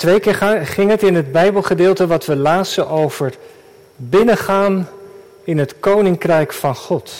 Twee keer ging het in het Bijbelgedeelte wat we lazen over binnengaan in het koninkrijk van God.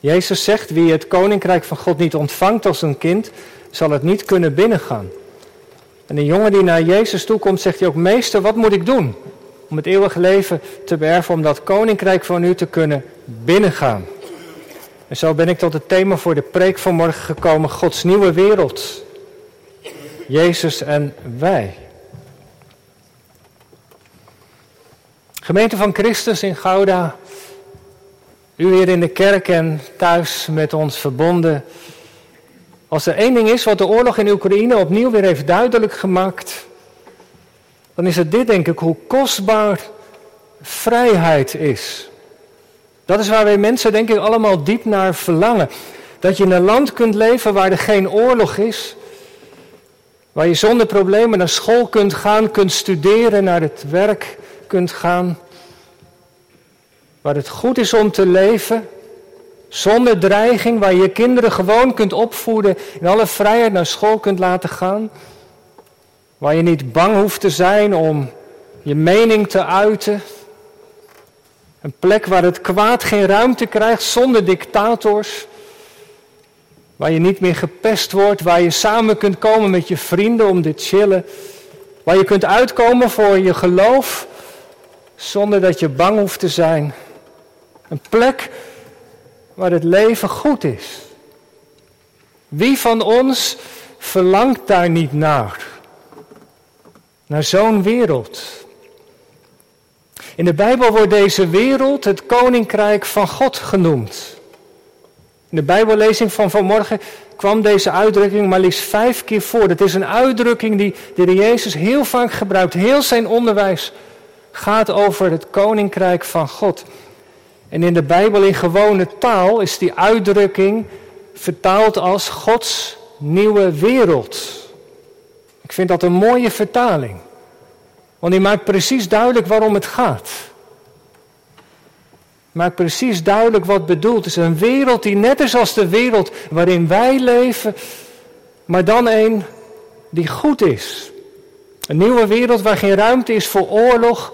Jezus zegt, wie het koninkrijk van God niet ontvangt als een kind, zal het niet kunnen binnengaan. En een jongen die naar Jezus toe komt, zegt hij ook, meester, wat moet ik doen om het eeuwige leven te beërven, om dat koninkrijk van u te kunnen binnengaan? En zo ben ik tot het thema voor de preek van morgen gekomen, Gods nieuwe wereld. Jezus en wij. Gemeente van Christus in Gouda, u hier in de kerk en thuis met ons verbonden. Als er één ding is wat de oorlog in Oekraïne opnieuw weer heeft duidelijk gemaakt, dan is het dit denk ik, hoe kostbaar vrijheid is. Dat is waar wij mensen denk ik allemaal diep naar verlangen. Dat je in een land kunt leven waar er geen oorlog is, waar je zonder problemen naar school kunt gaan, kunt studeren, naar het werk kunt gaan. Waar het goed is om te leven, zonder dreiging, waar je je kinderen gewoon kunt opvoeden, in alle vrijheid naar school kunt laten gaan. Waar je niet bang hoeft te zijn om je mening te uiten. Een plek waar het kwaad geen ruimte krijgt zonder dictators. Waar je niet meer gepest wordt, waar je samen kunt komen met je vrienden om te chillen. Waar je kunt uitkomen voor je geloof zonder dat je bang hoeft te zijn. Een plek waar het leven goed is. Wie van ons verlangt daar niet naar? Naar zo'n wereld. In de Bijbel wordt deze wereld het koninkrijk van God genoemd. In de Bijbellezing van vanmorgen kwam deze uitdrukking maar liefst vijf keer voor. Het is een uitdrukking die de Jezus heel vaak gebruikt. Heel zijn onderwijs gaat over het koninkrijk van God. En in de Bijbel in gewone taal is die uitdrukking vertaald als Gods nieuwe wereld. Ik vind dat een mooie vertaling. Want die maakt precies duidelijk waarom het gaat. Maakt precies duidelijk wat bedoeld is. Een wereld die net is als de wereld waarin wij leven, maar dan een die goed is. Een nieuwe wereld waar geen ruimte is voor oorlog,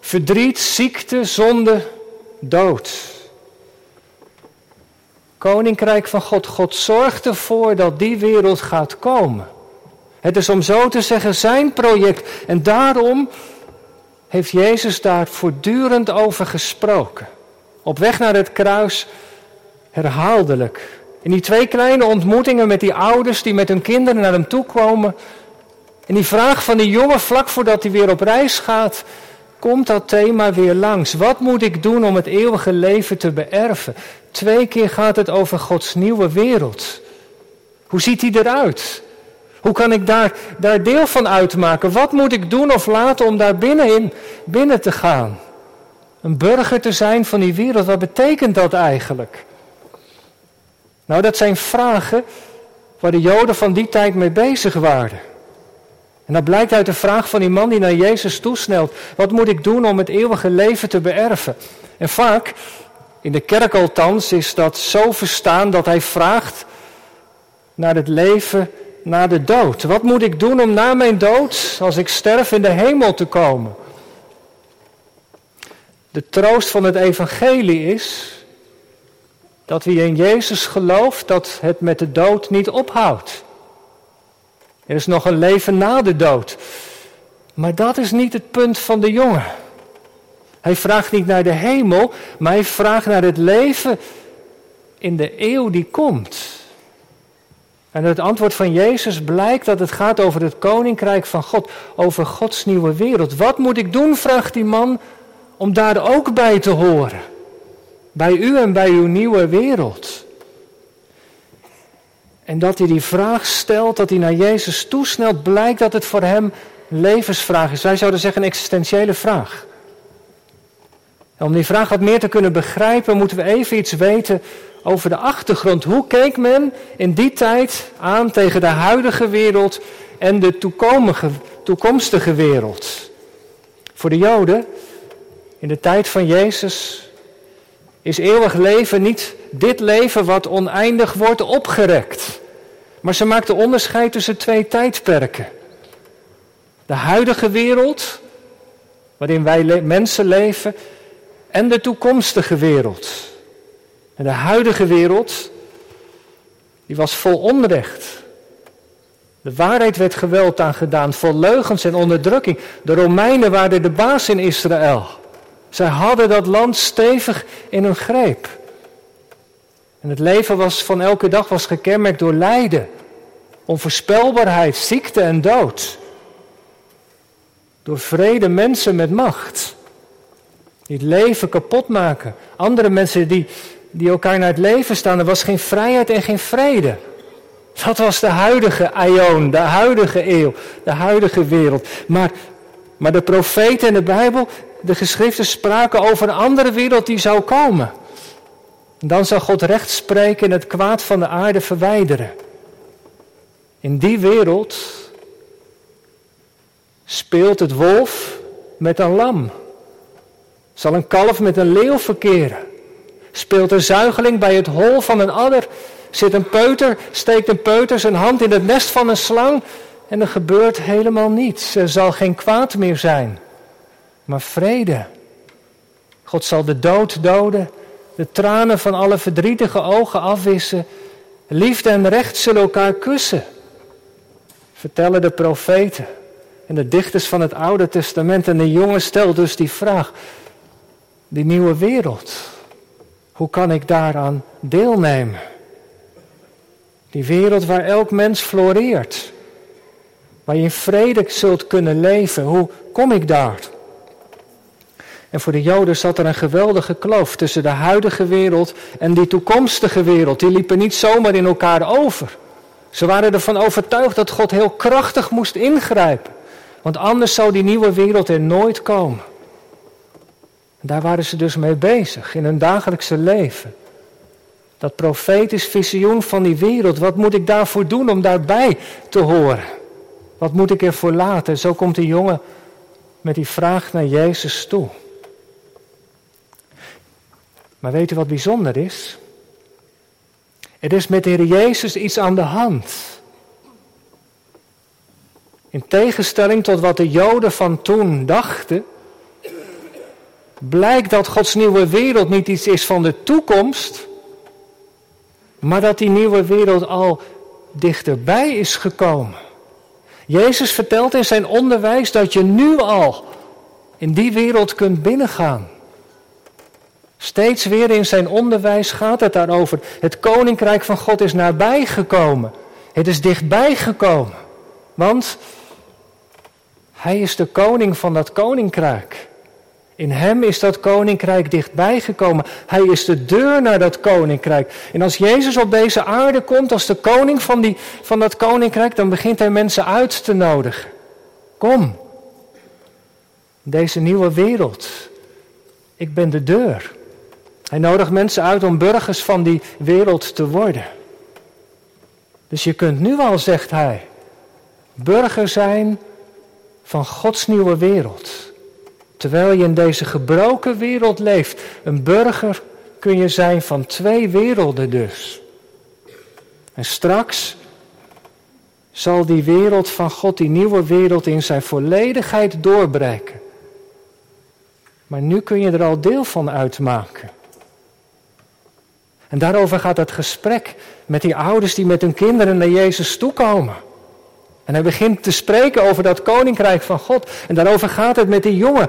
verdriet, ziekte, zonde, dood. Koninkrijk van God. God zorgt ervoor dat die wereld gaat komen. Het is om zo te zeggen zijn project. En daarom heeft Jezus daar voortdurend over gesproken. Op weg naar het kruis herhaaldelijk. In die twee kleine ontmoetingen met die ouders die met hun kinderen naar hem toe komen. En die vraag van die jongen vlak voordat hij weer op reis gaat komt dat thema weer langs. Wat moet ik doen om het eeuwige leven te beërven? Twee keer gaat het over Gods nieuwe wereld. Hoe ziet die eruit? Hoe kan ik daar, daar deel van uitmaken? Wat moet ik doen of laten om daar binnenin binnen te gaan? Een burger te zijn van die wereld, wat betekent dat eigenlijk? Nou, dat zijn vragen waar de Joden van die tijd mee bezig waren. En dat blijkt uit de vraag van die man die naar Jezus toesnelt. Wat moet ik doen om het eeuwige leven te beërven? En vaak, in de kerk althans, is dat zo verstaan dat hij vraagt naar het leven na de dood. Wat moet ik doen om na mijn dood, als ik sterf, in de hemel te komen? De troost van het evangelie is dat wie in Jezus gelooft, dat het met de dood niet ophoudt. Er is nog een leven na de dood. Maar dat is niet het punt van de jongen. Hij vraagt niet naar de hemel, maar hij vraagt naar het leven in de eeuw die komt. En het antwoord van Jezus blijkt dat het gaat over het koninkrijk van God, over Gods nieuwe wereld. Wat moet ik doen, vraagt die man, om daar ook bij te horen? Bij u en bij uw nieuwe wereld. En dat hij die vraag stelt, dat hij naar Jezus toesnelt, blijkt dat het voor hem levensvraag is. Wij zouden zeggen een existentiële vraag. En om die vraag wat meer te kunnen begrijpen, moeten we even iets weten over de achtergrond. Hoe keek men in die tijd aan tegen de huidige wereld en de toekomstige wereld? Voor de Joden, in de tijd van Jezus, is eeuwig leven niet dit leven wat oneindig wordt opgerekt. Maar ze maakte onderscheid tussen twee tijdperken. De huidige wereld, waarin wij mensen leven, en de toekomstige wereld. En de huidige wereld, die was vol onrecht. De waarheid werd geweld aangedaan, vol leugens en onderdrukking. De Romeinen waren de baas in Israël. Zij hadden dat land stevig in hun greep. En het leven was van elke dag was gekenmerkt door lijden, onvoorspelbaarheid, ziekte en dood. Door vrede mensen met macht. Die het leven kapot maken. Andere mensen die, die elkaar naar het leven staan. Er was geen vrijheid en geen vrede. Dat was de huidige aion, de huidige eeuw, de huidige wereld. Maar, maar de profeten en de Bijbel, de geschriften spraken over een andere wereld die zou komen. Dan zal God recht spreken en het kwaad van de aarde verwijderen. In die wereld speelt het wolf met een lam. Zal een kalf met een leeuw verkeren. Speelt een zuigeling bij het hol van een adder. Zit een peuter, steekt een peuter zijn hand in het nest van een slang. En er gebeurt helemaal niets. Er zal geen kwaad meer zijn. Maar vrede. God zal de dood doden. De tranen van alle verdrietige ogen afwissen. Liefde en recht zullen elkaar kussen. Vertellen de profeten en de dichters van het Oude Testament. En de jongen stelt dus die vraag. Die nieuwe wereld. Hoe kan ik daaraan deelnemen? Die wereld waar elk mens floreert. Waar je in vrede zult kunnen leven. Hoe kom ik daar? En voor de Joden zat er een geweldige kloof tussen de huidige wereld en die toekomstige wereld. Die liepen niet zomaar in elkaar over. Ze waren ervan overtuigd dat God heel krachtig moest ingrijpen. Want anders zou die nieuwe wereld er nooit komen. En daar waren ze dus mee bezig in hun dagelijkse leven. Dat profetisch visioen van die wereld, wat moet ik daarvoor doen om daarbij te horen? Wat moet ik ervoor laten? Zo komt de jongen met die vraag naar Jezus toe. Maar weet u wat bijzonder is? Er is met de Heer Jezus iets aan de hand. In tegenstelling tot wat de Joden van toen dachten, blijkt dat Gods nieuwe wereld niet iets is van de toekomst, maar dat die nieuwe wereld al dichterbij is gekomen. Jezus vertelt in zijn onderwijs dat je nu al in die wereld kunt binnengaan. Steeds weer in zijn onderwijs gaat het daarover. Het koninkrijk van God is nabij gekomen. Het is dichtbij gekomen. Want hij is de koning van dat koninkrijk. In hem is dat koninkrijk dichtbij gekomen. Hij is de deur naar dat koninkrijk. En als Jezus op deze aarde komt als de koning van, die, van dat koninkrijk, dan begint hij mensen uit te nodigen. Kom, deze nieuwe wereld. Ik ben de deur. Hij nodigt mensen uit om burgers van die wereld te worden. Dus je kunt nu al, zegt hij, burger zijn van Gods nieuwe wereld. Terwijl je in deze gebroken wereld leeft. Een burger kun je zijn van twee werelden dus. En straks zal die wereld van God, die nieuwe wereld, in zijn volledigheid doorbreken. Maar nu kun je er al deel van uitmaken. En daarover gaat het gesprek met die ouders die met hun kinderen naar Jezus toekomen. En hij begint te spreken over dat koninkrijk van God. En daarover gaat het met die jongen.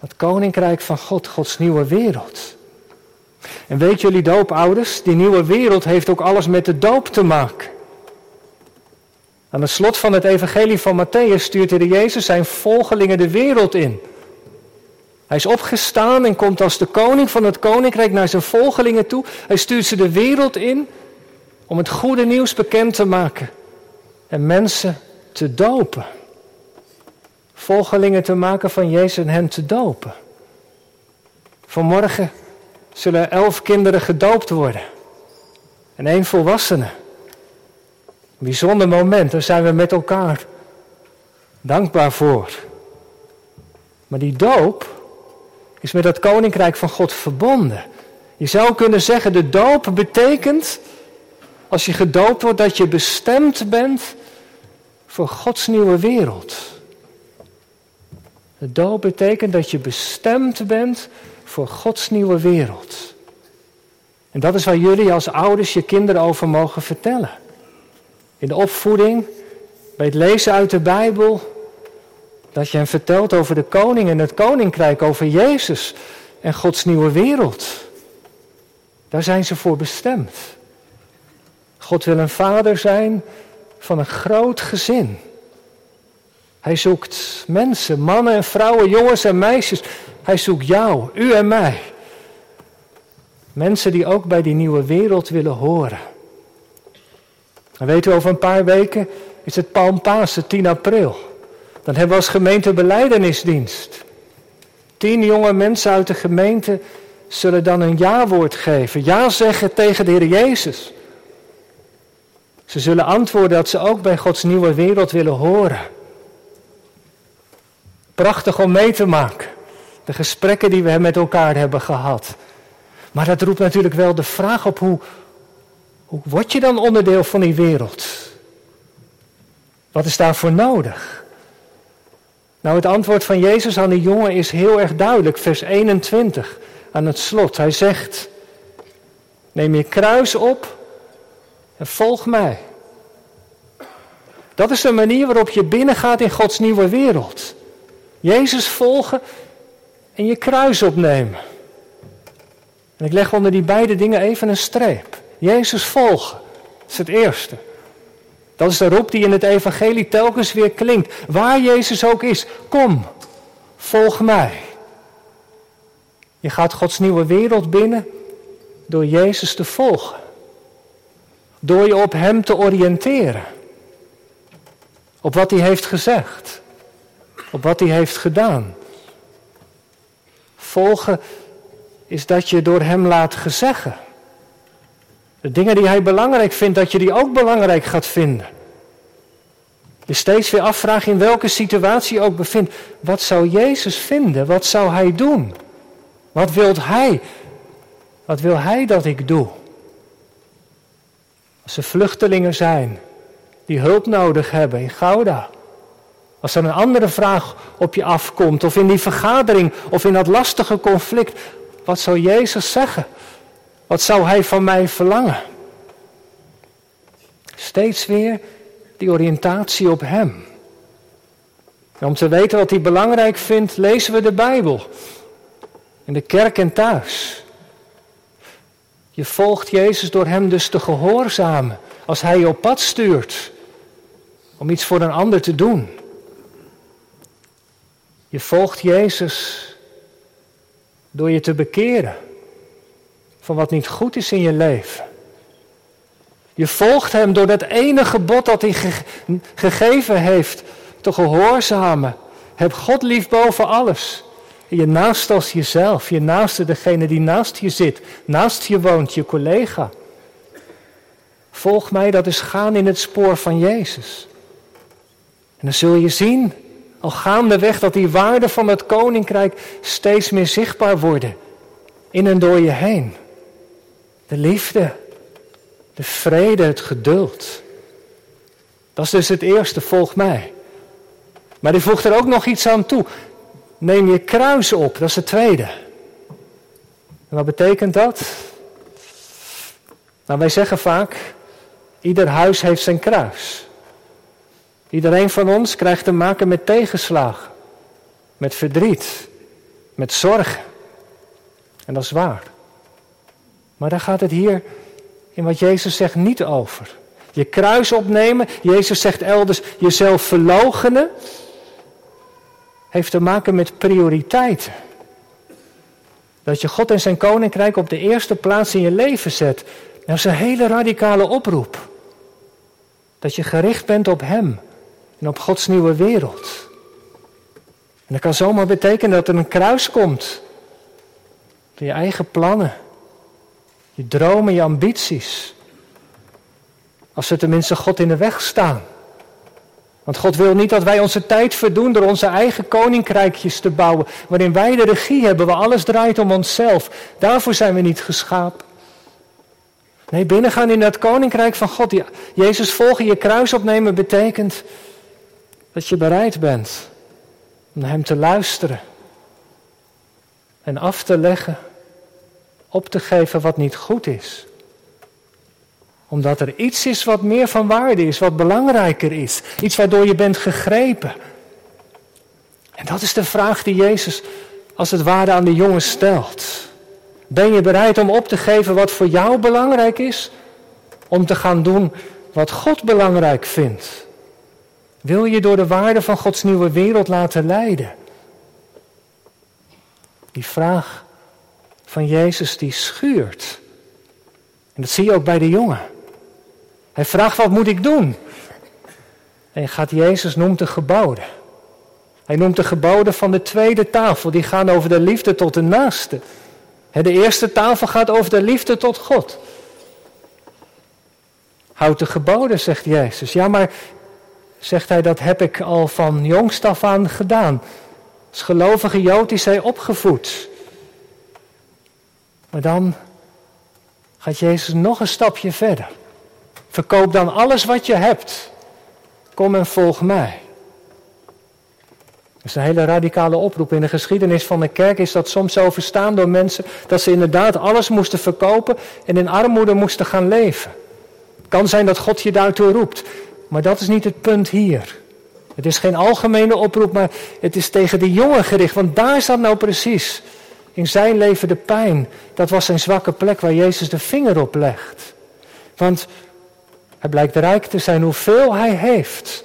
Het koninkrijk van God, Gods nieuwe wereld. En weet jullie doopouders, die nieuwe wereld heeft ook alles met de doop te maken. Aan het slot van het evangelie van Matthäus stuurt de Jezus zijn volgelingen de wereld in. Hij is opgestaan en komt als de koning van het koninkrijk naar zijn volgelingen toe. Hij stuurt ze de wereld in om het goede nieuws bekend te maken en mensen te dopen. Volgelingen te maken van Jezus en hen te dopen. Vanmorgen zullen elf kinderen gedoopt worden en één volwassene. Bijzonder moment, daar zijn we met elkaar dankbaar voor. Maar die doop is met het koninkrijk van God verbonden. Je zou kunnen zeggen, de doop betekent, als je gedoopt wordt, dat je bestemd bent voor Gods nieuwe wereld. De doop betekent dat je bestemd bent voor Gods nieuwe wereld. En dat is waar jullie als ouders je kinderen over mogen vertellen. In de opvoeding, bij het lezen uit de Bijbel, dat je hen vertelt over de koning en het koninkrijk, over Jezus en Gods nieuwe wereld. Daar zijn ze voor bestemd. God wil een vader zijn van een groot gezin. Hij zoekt mensen, mannen en vrouwen, jongens en meisjes. Hij zoekt jou, u en mij. Mensen die ook bij die nieuwe wereld willen horen. En weet u, over een paar weken is het Palmpasen, 10 april. Dan hebben we als gemeente beleidenisdienst. Tien jonge mensen uit de gemeente zullen dan een ja-woord geven. Ja zeggen tegen de Heer Jezus. Ze zullen antwoorden dat ze ook bij Gods nieuwe wereld willen horen. Prachtig om mee te maken. De gesprekken die we met elkaar hebben gehad. Maar dat roept natuurlijk wel de vraag op hoe, hoe word je dan onderdeel van die wereld? Wat is daarvoor nodig? Nou, het antwoord van Jezus aan die jongen is heel erg duidelijk. Vers 21 aan het slot. Hij zegt, neem je kruis op en volg mij. Dat is de manier waarop je binnengaat in Gods nieuwe wereld. Jezus volgen en je kruis opnemen. En ik leg onder die beide dingen even een streep. Jezus volgen, dat is het eerste. Dat is de roep die in het evangelie telkens weer klinkt. Waar Jezus ook is, kom, volg mij. Je gaat Gods nieuwe wereld binnen door Jezus te volgen. Door je op Hem te oriënteren. Op wat Hij heeft gezegd. Op wat Hij heeft gedaan. Volgen is dat je door Hem laat gezeggen. De dingen die Hij belangrijk vindt, dat je die ook belangrijk gaat vinden. Je steeds weer afvragen in welke situatie je ook bevindt. Wat zou Jezus vinden? Wat zou Hij doen? Wat wilt Hij? Wat wil Hij dat ik doe? Als er vluchtelingen zijn die hulp nodig hebben in Gouda. Als er een andere vraag op je afkomt, of in die vergadering, of in dat lastige conflict, wat zou Jezus zeggen? Wat zou Hij van mij verlangen? Steeds weer die oriëntatie op Hem. En om te weten wat Hij belangrijk vindt, lezen we de Bijbel. In de kerk en thuis. Je volgt Jezus door Hem dus te gehoorzamen. Als Hij je op pad stuurt. Om iets voor een ander te doen. Je volgt Jezus door je te bekeren van wat niet goed is in je leven. Je volgt Hem door dat ene gebod dat Hij gegeven heeft te gehoorzamen. Heb God lief boven alles. Je naast als jezelf, je naaste degene die naast je zit, naast je woont, je collega. Volg mij, dat is gaan in het spoor van Jezus. En dan zul je zien, al gaandeweg, dat die waarden van het koninkrijk steeds meer zichtbaar worden. In en door je heen. De liefde, de vrede, het geduld. Dat is dus het eerste, volg mij. Maar die voegt er ook nog iets aan toe. Neem je kruis op, dat is het tweede. En wat betekent dat? Nou, wij zeggen vaak, ieder huis heeft zijn kruis. Iedereen van ons krijgt te maken met tegenslagen, met verdriet, met zorgen. En dat is waar. Maar daar gaat het hier in wat Jezus zegt niet over. Je kruis opnemen, Jezus zegt elders jezelf verloochenen, heeft te maken met prioriteiten. Dat je God en zijn koninkrijk op de eerste plaats in je leven zet. Dat is een hele radicale oproep. Dat je gericht bent op Hem en op Gods nieuwe wereld. En dat kan zomaar betekenen dat er een kruis komt. Door je eigen plannen, je dromen, je ambities. Als ze tenminste God in de weg staan. Want God wil niet dat wij onze tijd verdoen door onze eigen koninkrijkjes te bouwen, waarin wij de regie hebben, waar alles draait om onszelf. Daarvoor zijn we niet geschapen. Nee, binnengaan in dat koninkrijk van God. Jezus volgen, je kruis opnemen betekent Dat je bereid bent om naar Hem te luisteren en af te leggen, op te geven wat niet goed is. Omdat er iets is wat meer van waarde is, wat belangrijker is. Iets waardoor je bent gegrepen. En dat is de vraag die Jezus als het ware aan de jongen stelt. Ben je bereid om op te geven wat voor jou belangrijk is? Om te gaan doen wat God belangrijk vindt? Wil je door de waarde van Gods nieuwe wereld laten leiden? Die vraag van Jezus die schuurt. En dat zie je ook bij de jongen. Hij vraagt wat moet ik doen? En gaat Jezus noemt de geboden. Hij noemt de geboden van de tweede tafel. Die gaan over de liefde tot de naaste. De eerste tafel gaat over de liefde tot God. Houd de geboden, zegt Jezus. Ja, maar zegt hij, dat heb ik al van jongst af aan gedaan. Als gelovige Jood is hij opgevoed. Maar dan gaat Jezus nog een stapje verder. Verkoop dan alles wat je hebt. Kom en volg mij. Dat is een hele radicale oproep. In de geschiedenis van de kerk is dat soms zo verstaan door mensen dat ze inderdaad alles moesten verkopen en in armoede moesten gaan leven. Het kan zijn dat God je daartoe roept, maar dat is niet het punt hier. Het is geen algemene oproep, maar het is tegen de jongen gericht, want daar staat nou precies in zijn leven de pijn. Dat was zijn zwakke plek waar Jezus de vinger op legt. Want hij blijkt rijk te zijn hoeveel hij heeft.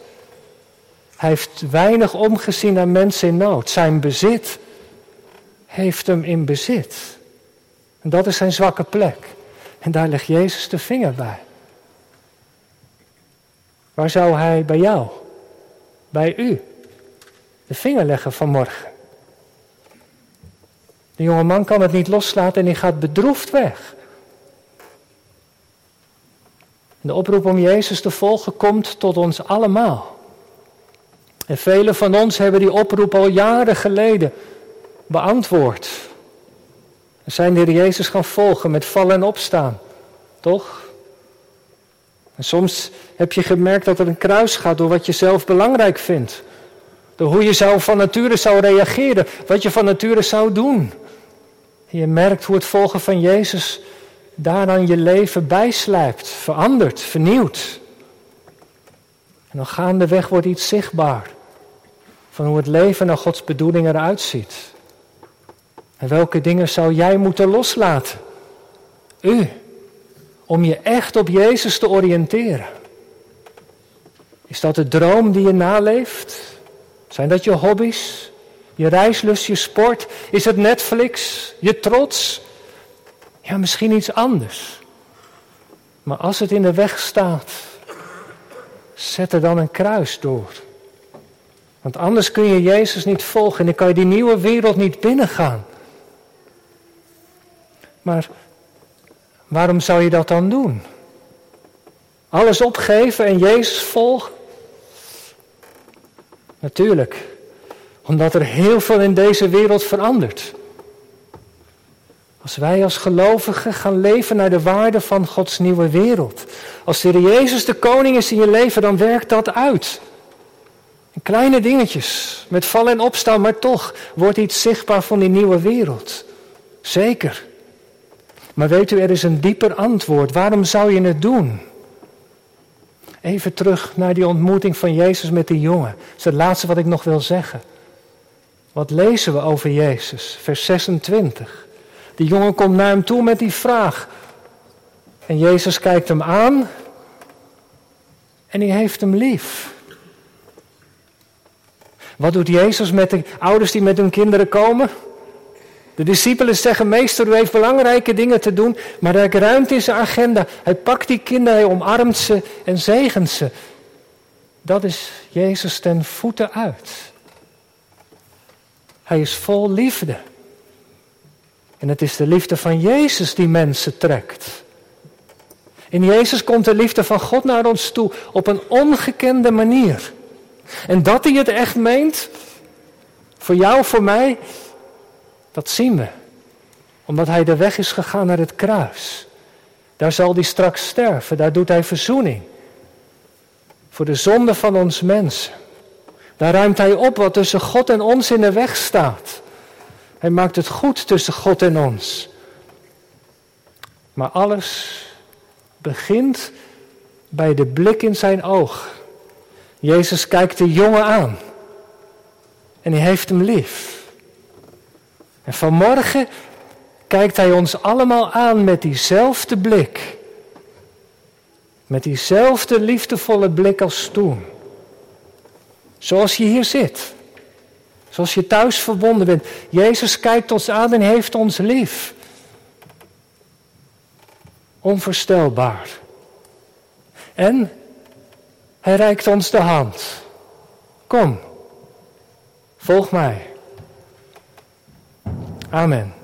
Hij heeft weinig omgezien naar mensen in nood. Zijn bezit heeft hem in bezit. En dat is zijn zwakke plek. En daar legt Jezus de vinger bij. Waar zou hij bij jou, bij u, de vinger leggen vanmorgen? De jonge man kan het niet loslaten en hij gaat bedroefd weg. de oproep om Jezus te volgen komt tot ons allemaal. En velen van ons hebben die oproep al jaren geleden beantwoord. En zijn de Heer Jezus gaan volgen met vallen en opstaan. Toch? En soms heb je gemerkt dat er een kruis gaat door wat je zelf belangrijk vindt. Door hoe je zou van nature zou reageren, wat je van nature zou doen. Je merkt hoe het volgen van Jezus daaraan je leven bijslijpt, verandert, vernieuwt. En dan gaandeweg wordt iets zichtbaar van hoe het leven naar Gods bedoeling eruit ziet. En welke dingen zou jij moeten loslaten? U, om je echt op Jezus te oriënteren. Is dat de droom die je naleeft? Zijn dat je hobby's? Je reislust, je sport? Is het Netflix? Je trots? Ja, misschien iets anders. Maar als het in de weg staat, zet er dan een kruis door. Want anders kun je Jezus niet volgen en dan kan je die nieuwe wereld niet binnengaan. Maar waarom zou je dat dan doen? Alles opgeven en Jezus volgen? Natuurlijk, omdat er heel veel in deze wereld verandert. Als wij als gelovigen gaan leven naar de waarde van Gods nieuwe wereld. Als de Jezus de koning is in je leven, dan werkt dat uit. kleine dingetjes, met vallen en opstaan, maar toch wordt iets zichtbaar van die nieuwe wereld. Zeker. Maar weet u, er is een dieper antwoord. Waarom zou je het doen? Even terug naar die ontmoeting van Jezus met die jongen. Dat is het laatste wat ik nog wil zeggen. Wat lezen we over Jezus? Vers 26. Die jongen komt naar hem toe met die vraag. En Jezus kijkt hem aan en hij heeft hem lief. Wat doet Jezus met de ouders die met hun kinderen komen? De discipelen zeggen, meester, u heeft belangrijke dingen te doen, maar hij ruimt in zijn agenda. Hij pakt die kinderen, hij omarmt ze en zegent ze. Dat is Jezus ten voeten uit. Hij is vol liefde. En het is de liefde van Jezus die mensen trekt. In Jezus komt de liefde van God naar ons toe op een ongekende manier. En dat hij het echt meent, voor jou, voor mij, dat zien we. Omdat hij de weg is gegaan naar het kruis. Daar zal hij straks sterven, daar doet hij verzoening. Voor de zonde van ons mensen. Daar ruimt Hij op wat tussen God en ons in de weg staat. Hij maakt het goed tussen God en ons. Maar alles begint bij de blik in zijn oog. Jezus kijkt de jongen aan. En hij heeft hem lief. En vanmorgen kijkt hij ons allemaal aan met diezelfde blik. Met diezelfde liefdevolle blik als toen. Zoals je hier zit. Zoals je thuis verbonden bent. Jezus kijkt ons aan en heeft ons lief. Onvoorstelbaar. En hij reikt ons de hand. Kom, volg mij. Amen.